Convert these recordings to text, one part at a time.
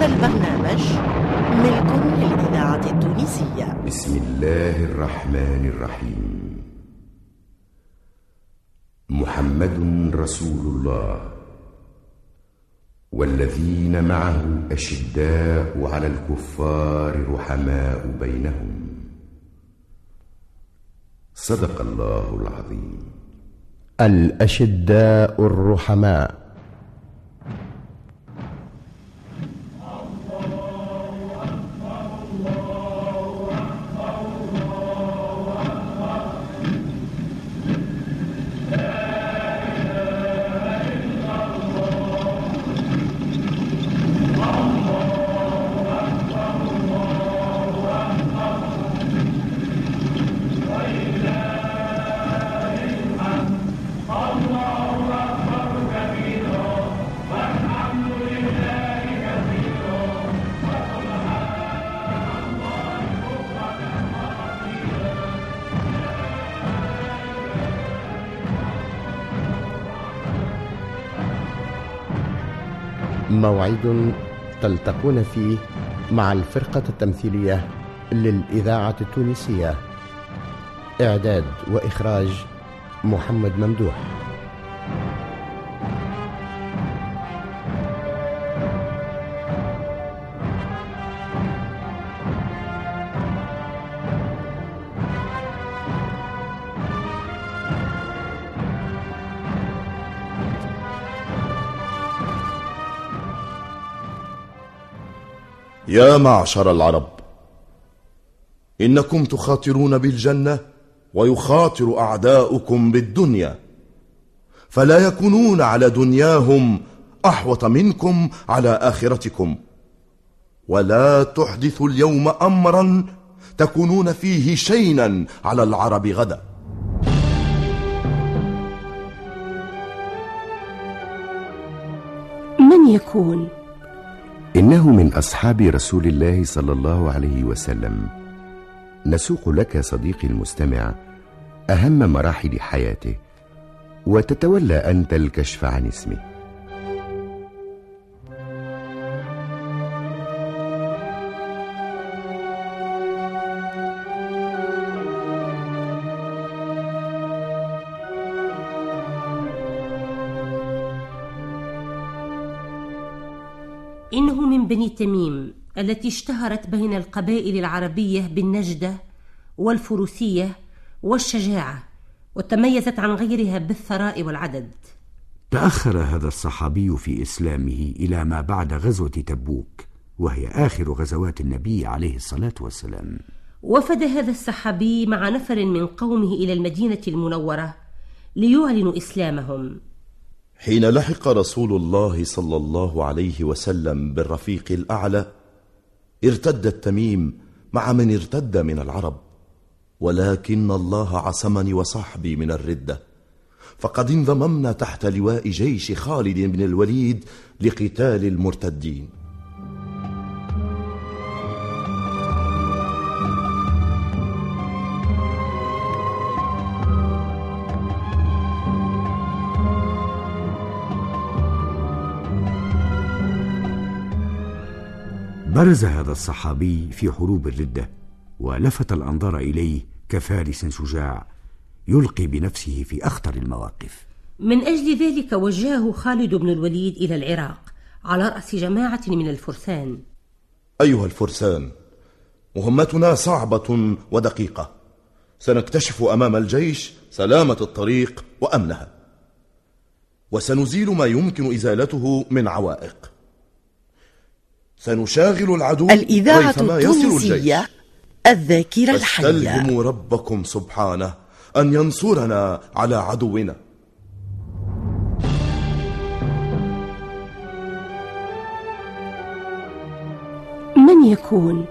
هذا البرنامج ملك للإذاعة التونسية. بسم الله الرحمن الرحيم. محمد رسول الله. والذين معه أشداء على الكفار رحماء بينهم. صدق الله العظيم. الأشداء الرحماء. موعد تلتقون فيه مع الفرقة التمثيلية للإذاعة التونسية. إعداد وإخراج محمد ممدوح. يا معشر العرب إنكم تخاطرون بالجنة ويخاطر أعداؤكم بالدنيا فلا يكونون على دنياهم أحوط منكم على آخرتكم ولا تحدثوا اليوم امرا تكونون فيه شينا على العرب غدا. من يكون؟ إنه من أصحاب رسول الله صلى الله عليه وسلم. نسوق لك صديقي المستمع أهم مراحل حياته وتتولى أنت الكشف عن اسمه. التي اشتهرت بين القبائل العربية بالنجدة والفروسية والشجاعة وتميزت عن غيرها بالثراء والعدد. تأخر هذا الصحابي في إسلامه إلى ما بعد غزوة تبوك وهي آخر غزوات النبي عليه الصلاة والسلام. وفد هذا الصحابي مع نفر من قومه إلى المدينة المنورة ليعلنوا إسلامهم. حين لحق رسول الله صلى الله عليه وسلم بالرفيق الأعلى ارتد التميم مع من ارتد من العرب. ولكن الله عصمني وصحبي من الردة. فقد انضممنا تحت لواء جيش خالد بن الوليد لقتال المرتدين. برز هذا الصحابي في حروب الردة ولفت الأنظار إليه كفارس شجاع يلقي بنفسه في أخطر المواقف. من أجل ذلك وجهه خالد بن الوليد إلى العراق على رأس جماعة من الفرسان. أيها الفرسان مهمتنا صعبة ودقيقة. سنكتشف أمام الجيش سلامة الطريق وأمنها. وسنزيل ما يمكن إزالته من عوائق. سنشاغل العدو الإذاعة التونسية الذاكرة الحية. فاستلهموا ربكم سبحانه أن ينصرنا على عدونا. من يكون؟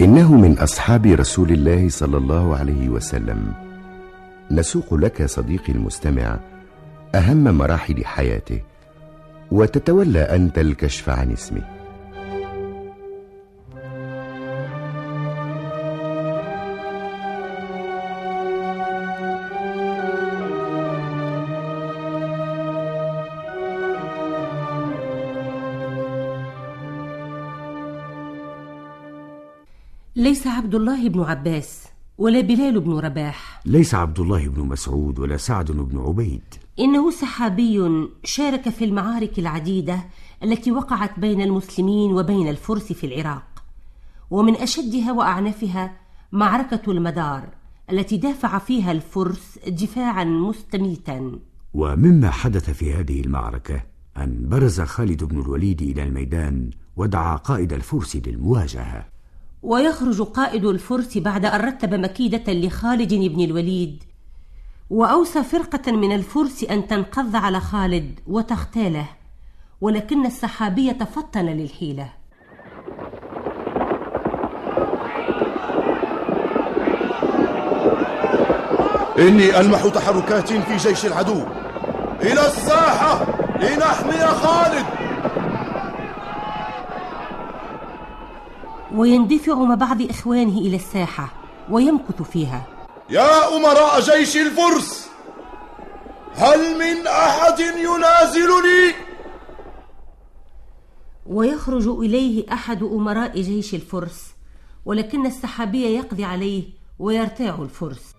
إنه من أصحاب رسول الله صلى الله عليه وسلم. نسوق لك صديقي المستمع أهم مراحل حياته وتتولى أنت الكشف عن اسمه. عبد الله بن عباس ولا بلال بن رباح. ليس عبد الله بن مسعود ولا سعد بن عبيد. إنه صحابي شارك في المعارك العديدة التي وقعت بين المسلمين وبين الفرس في العراق. ومن أشدها وأعنفها معركة المدار التي دافع فيها الفرس دفاعا مستميتا. ومما حدث في هذه المعركة أن برز خالد بن الوليد إلى الميدان ودعا قائد الفرس للمواجهة. ويخرج قائد الفرس بعد أن رتب مكيدة لخالد بن الوليد. وأوصى فرقة من الفرس أن تنقض على خالد وتغتاله ولكن السحابي تفطن للحيلة. إني ألمح تحركات في جيش العدو. إلى الساحة! لنحمي خالد! ويندفع مع بعض إخوانه إلى الساحة ويمكث فيها يا أمراء جيش الفرس هل من أحد ينازلني؟ ويخرج إليه أحد أمراء جيش الفرس ولكن السحابي يقضي عليه ويرتاع الفرس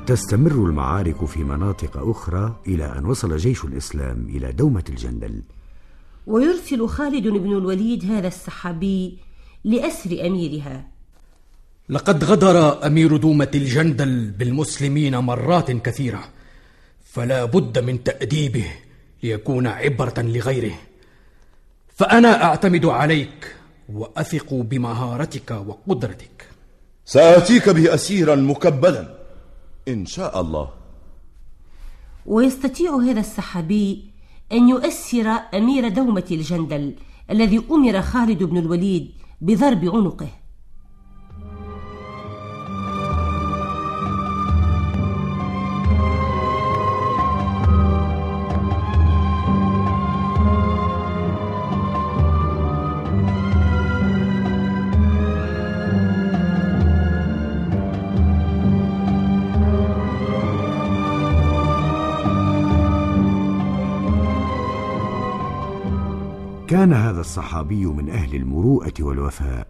وتستمر المعارك في مناطق أخرى إلى أن وصل جيش الإسلام إلى دومة الجندل. ويرسل خالد بن الوليد هذا السحابي لأسر أميرها. لقد غدر أمير دومة الجندل بالمسلمين مرات كثيرة فلا بد من تأديبه ليكون عبرة لغيره. فأنا أعتمد عليك وأثق بمهارتك وقدرتك. سآتيك به أسيرا مكبلا. إن شاء الله. ويستطيع هذا السحابي أن يؤسر أمير دومة الجندل الذي أمر خالد بن الوليد بضرب عنقه. كان هذا الصحابي من أهل المروءة والوفاء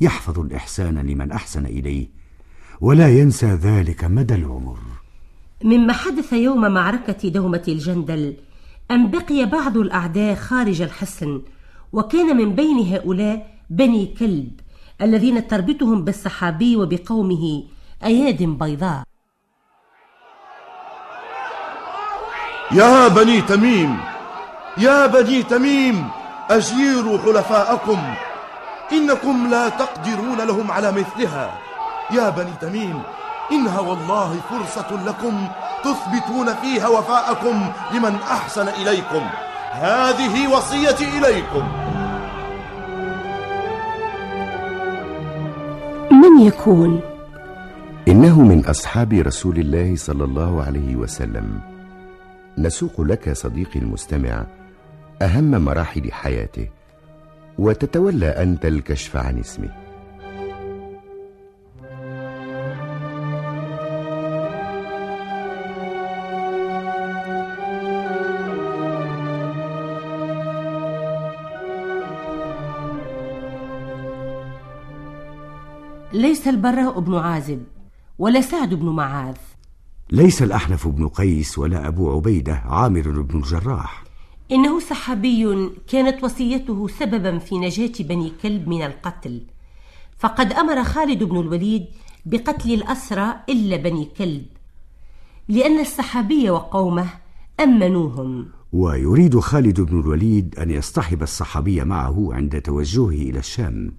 يحفظ الإحسان لمن أحسن إليه ولا ينسى ذلك مدى العمر. مما حدث يوم معركة دومة الجندل أن بقي بعض الأعداء خارج الحصن وكان من بين هؤلاء بني كلب الذين تربطهم بالصحابي وبقومه أياد بيضاء. يا بني تميم! يا بني تميم! أجيروا حلفاءكم. إنكم لا تقدرون لهم على مثلها. يا بني تميم إنها والله فرصة لكم تثبتون فيها وفاءكم لمن أحسن إليكم. هذه وصيتي إليكم. من يكون؟ إنه من أصحاب رسول الله صلى الله عليه وسلم. نسوق لك صديقي المستمع أهم مراحل حياته وتتولى أنت الكشف عن اسمه. ليس البراء بن عازب ولا سعد بن معاذ. ليس الأحنف بن قيس ولا أبو عبيدة عامر بن الجراح. إنه صحابي كانت وصيته سببا في نجاة بني كلب من القتل. فقد أمر خالد بن الوليد بقتل الأسرى إلا بني كلب لأن الصحابي وقومه أمنوهم. ويريد خالد بن الوليد أن يصطحب الصحابي معه عند توجهه إلى الشام.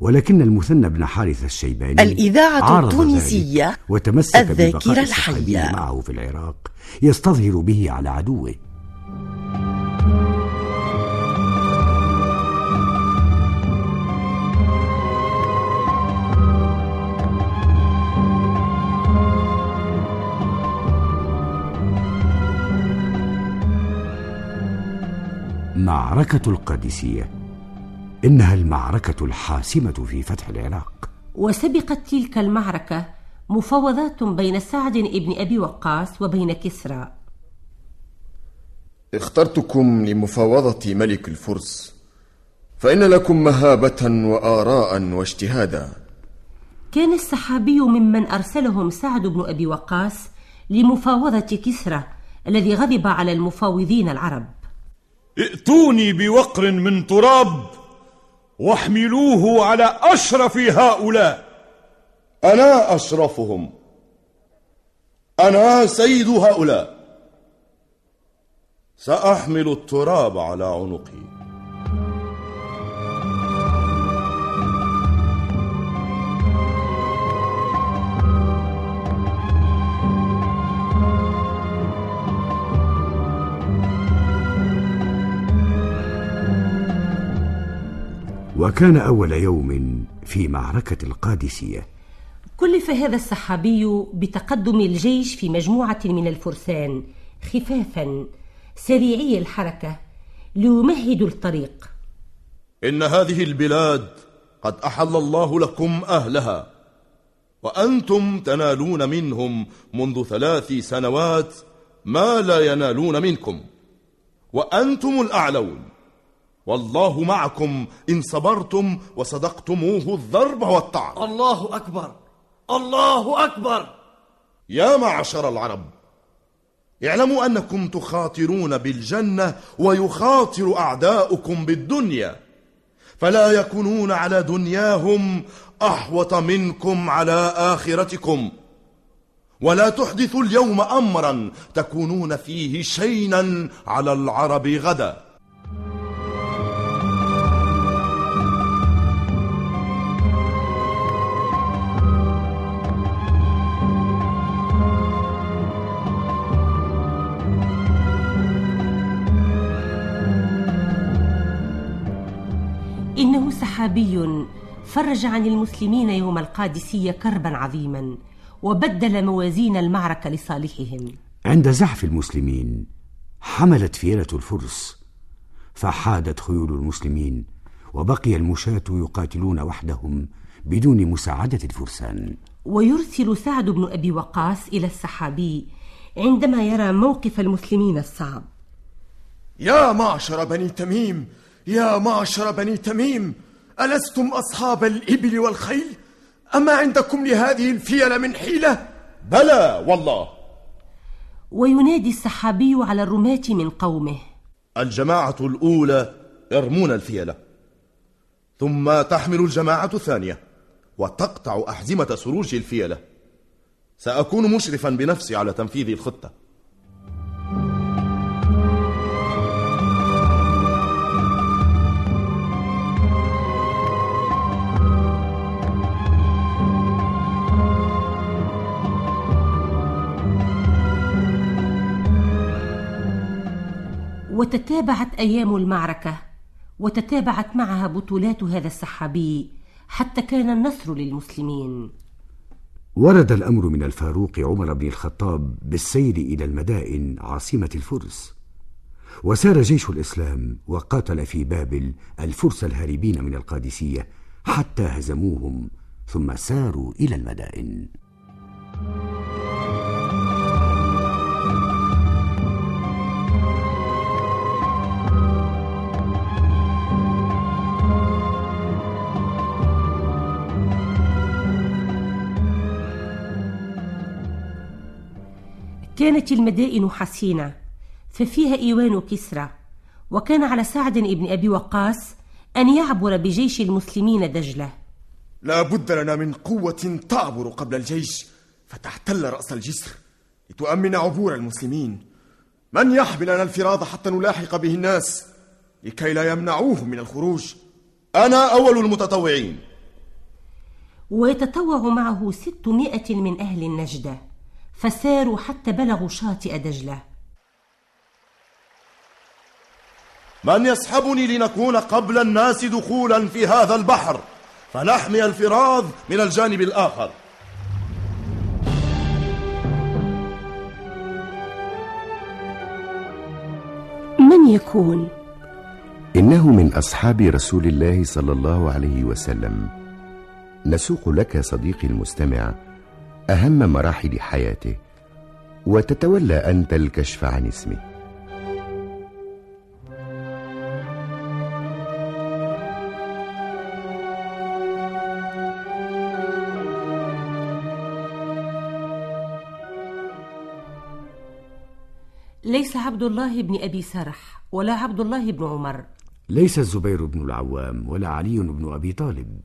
ولكن المثنى بن حارث الشيباني الإذاعة عارض التونسية ذلك وتمسك الذاكرة الحية. معه في العراق يستظهر به على عدوه. معركة القادسية. إنها المعركة الحاسمة في فتح العراق. وسبقت تلك المعركة مفاوضات بين سعد بن أبي وقاص وبين كسرى. اخترتكم لمفاوضة ملك الفرس فإن لكم مهابة وآراء واجتهادا. كان السحابي ممن أرسلهم سعد بن أبي وقاص لمفاوضة كسرى الذي غضب على المفاوضين العرب. ائتوني بوقر من تراب واحملوه على أشرف هؤلاء. أنا أشرفهم. أنا سيد هؤلاء. سأحمل التراب على عنقي. وكان أول يوم في معركة القادسية. كلف هذا السحابي بتقدم الجيش في مجموعة من الفرسان خفافا سريعي الحركة ليمهدوا الطريق. إن هذه البلاد قد أحل الله لكم أهلها وأنتم تنالون منهم منذ ثلاث سنوات ما لا ينالون منكم وأنتم الأعلون. والله معكم إن صبرتم وصدقتموه الضرب والطعن. الله أكبر. الله أكبر. يا معشر العرب اعلموا أنكم تخاطرون بالجنة ويخاطر أعداؤكم بالدنيا فلا يكونون على دنياهم أحوط منكم على آخرتكم ولا تحدثوا اليوم أمرا تكونون فيه شينا على العرب غدا. إنه سحابي فرج عن المسلمين يوم القادسية كربا عظيما وبدل موازين المعركة لصالحهم. عند زحف المسلمين حملت فيلة الفرس فحادت خيول المسلمين وبقي المشاة يقاتلون وحدهم بدون مساعدة الفرسان. ويرسل سعد بن أبي وقاص إلى السحابي عندما يرى موقف المسلمين الصعب. يا معشر بني تميم يا معشر بني تميم ألستم أصحاب الإبل والخيل؟ أما عندكم لهذه الفيل من حيلة؟ بلى والله. وينادي السحابي على الرماة من قومه. الجماعة الأولى يرمون الفيلة ثم تحمل الجماعة الثانية وتقطع أحزمة سروج الفيلة سأكون مشرفا بنفسي على تنفيذ الخطة. وتتابعت أيام المعركة وتتابعت معها بطولات هذا السحابي حتى كان النصر للمسلمين. ورد الأمر من الفاروق عمر بن الخطاب بالسير إلى المدائن عاصمة الفرس. وسار جيش الإسلام وقاتل في بابل الفرس الهاربين من القادسية حتى هزموهم ثم ساروا إلى المدائن. كانت المدائن حصينة ففيها إيوان كسرى وكان على سعد بن أبي وقاص أن يعبر بجيش المسلمين دجلة. لا بد لنا من قوة تعبر قبل الجيش فتحتل رأس الجسر لتؤمن عبور المسلمين. من يحمل لنا الفراض حتى نلاحق به الناس لكي لا يمنعوه من الخروج؟ أنا أول المتطوعين. ويتطوع معه ستمائة من أهل النجدة. فساروا حتى بلغوا شاطئ دجلة. من يسحبني لنكون قبل الناس دخولا في هذا البحر فنحمي الفراض من الجانب الآخر. من يكون؟ إنه من أصحاب رسول الله صلى الله عليه وسلم. نسوق لك صديقي المستمع أهم مراحل حياته وتتولى أنت الكشف عن اسمه. ليس عبد الله بن أبي سرح ولا عبد الله بن عمر. ليس الزبير بن العوام ولا علي بن أبي طالب.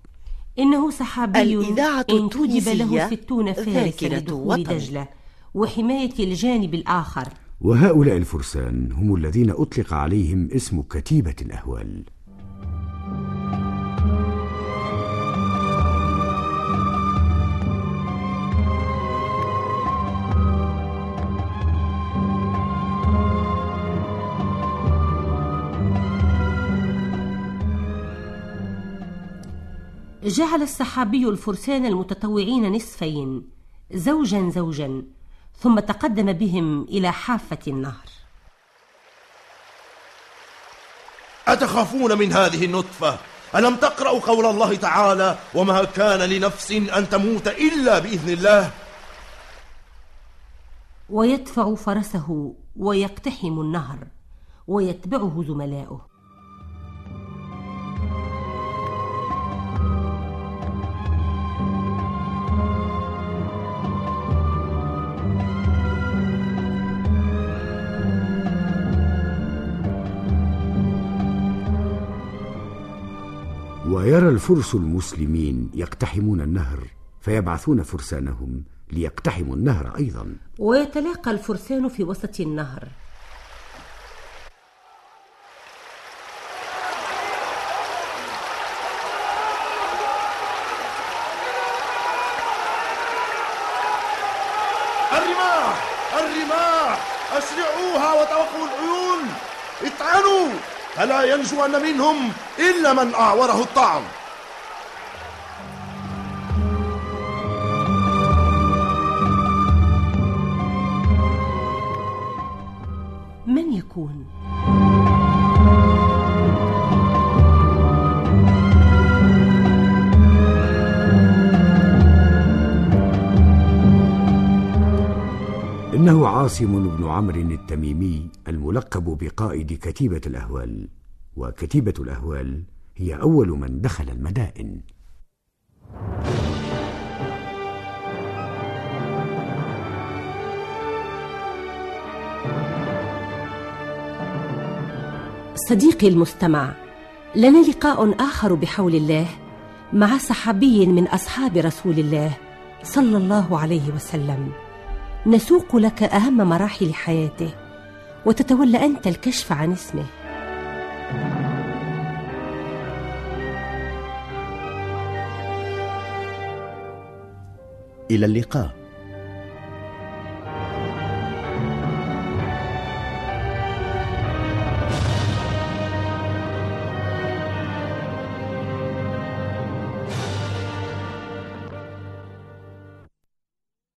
إنه صحابي الإذاعة انتجب له ستون فارسا لدخول. دجلة وحماية الجانب الآخر وهؤلاء الفرسان هم الذين أطلق عليهم اسم كتيبة الأهوال جعل الصحابي الفرسان المتطوعين نصفين زوجا زوجا ثم تقدم بهم إلى حافة النهر. أتخافون من هذه النطفة؟ ألم تقرأوا قول الله تعالى وما كان لنفس أن تموت إلا بإذن الله ويدفع فرسه ويقتحم النهر ويتبعه زملاؤه. ويرى الفرس المسلمين يقتحمون النهر فيبعثون فرسانهم ليقتحموا النهر أيضا. ويتلاقى الفرسان في وسط النهر. فلا ينجو أن منهم إلا من أعوره الطعن من يكون؟ إنه عاصم بن عمرو التميمي الملقب بقائد كتيبة الأهوال وكتيبة الأهوال هي أول من دخل المدائن. صديقي المستمع لنا لقاء آخر بحول الله مع صحابي من أصحاب رسول الله صلى الله عليه وسلم. نسوق لك أهم مراحل حياته وتتولى أنت الكشف عن اسمه. إلى اللقاء.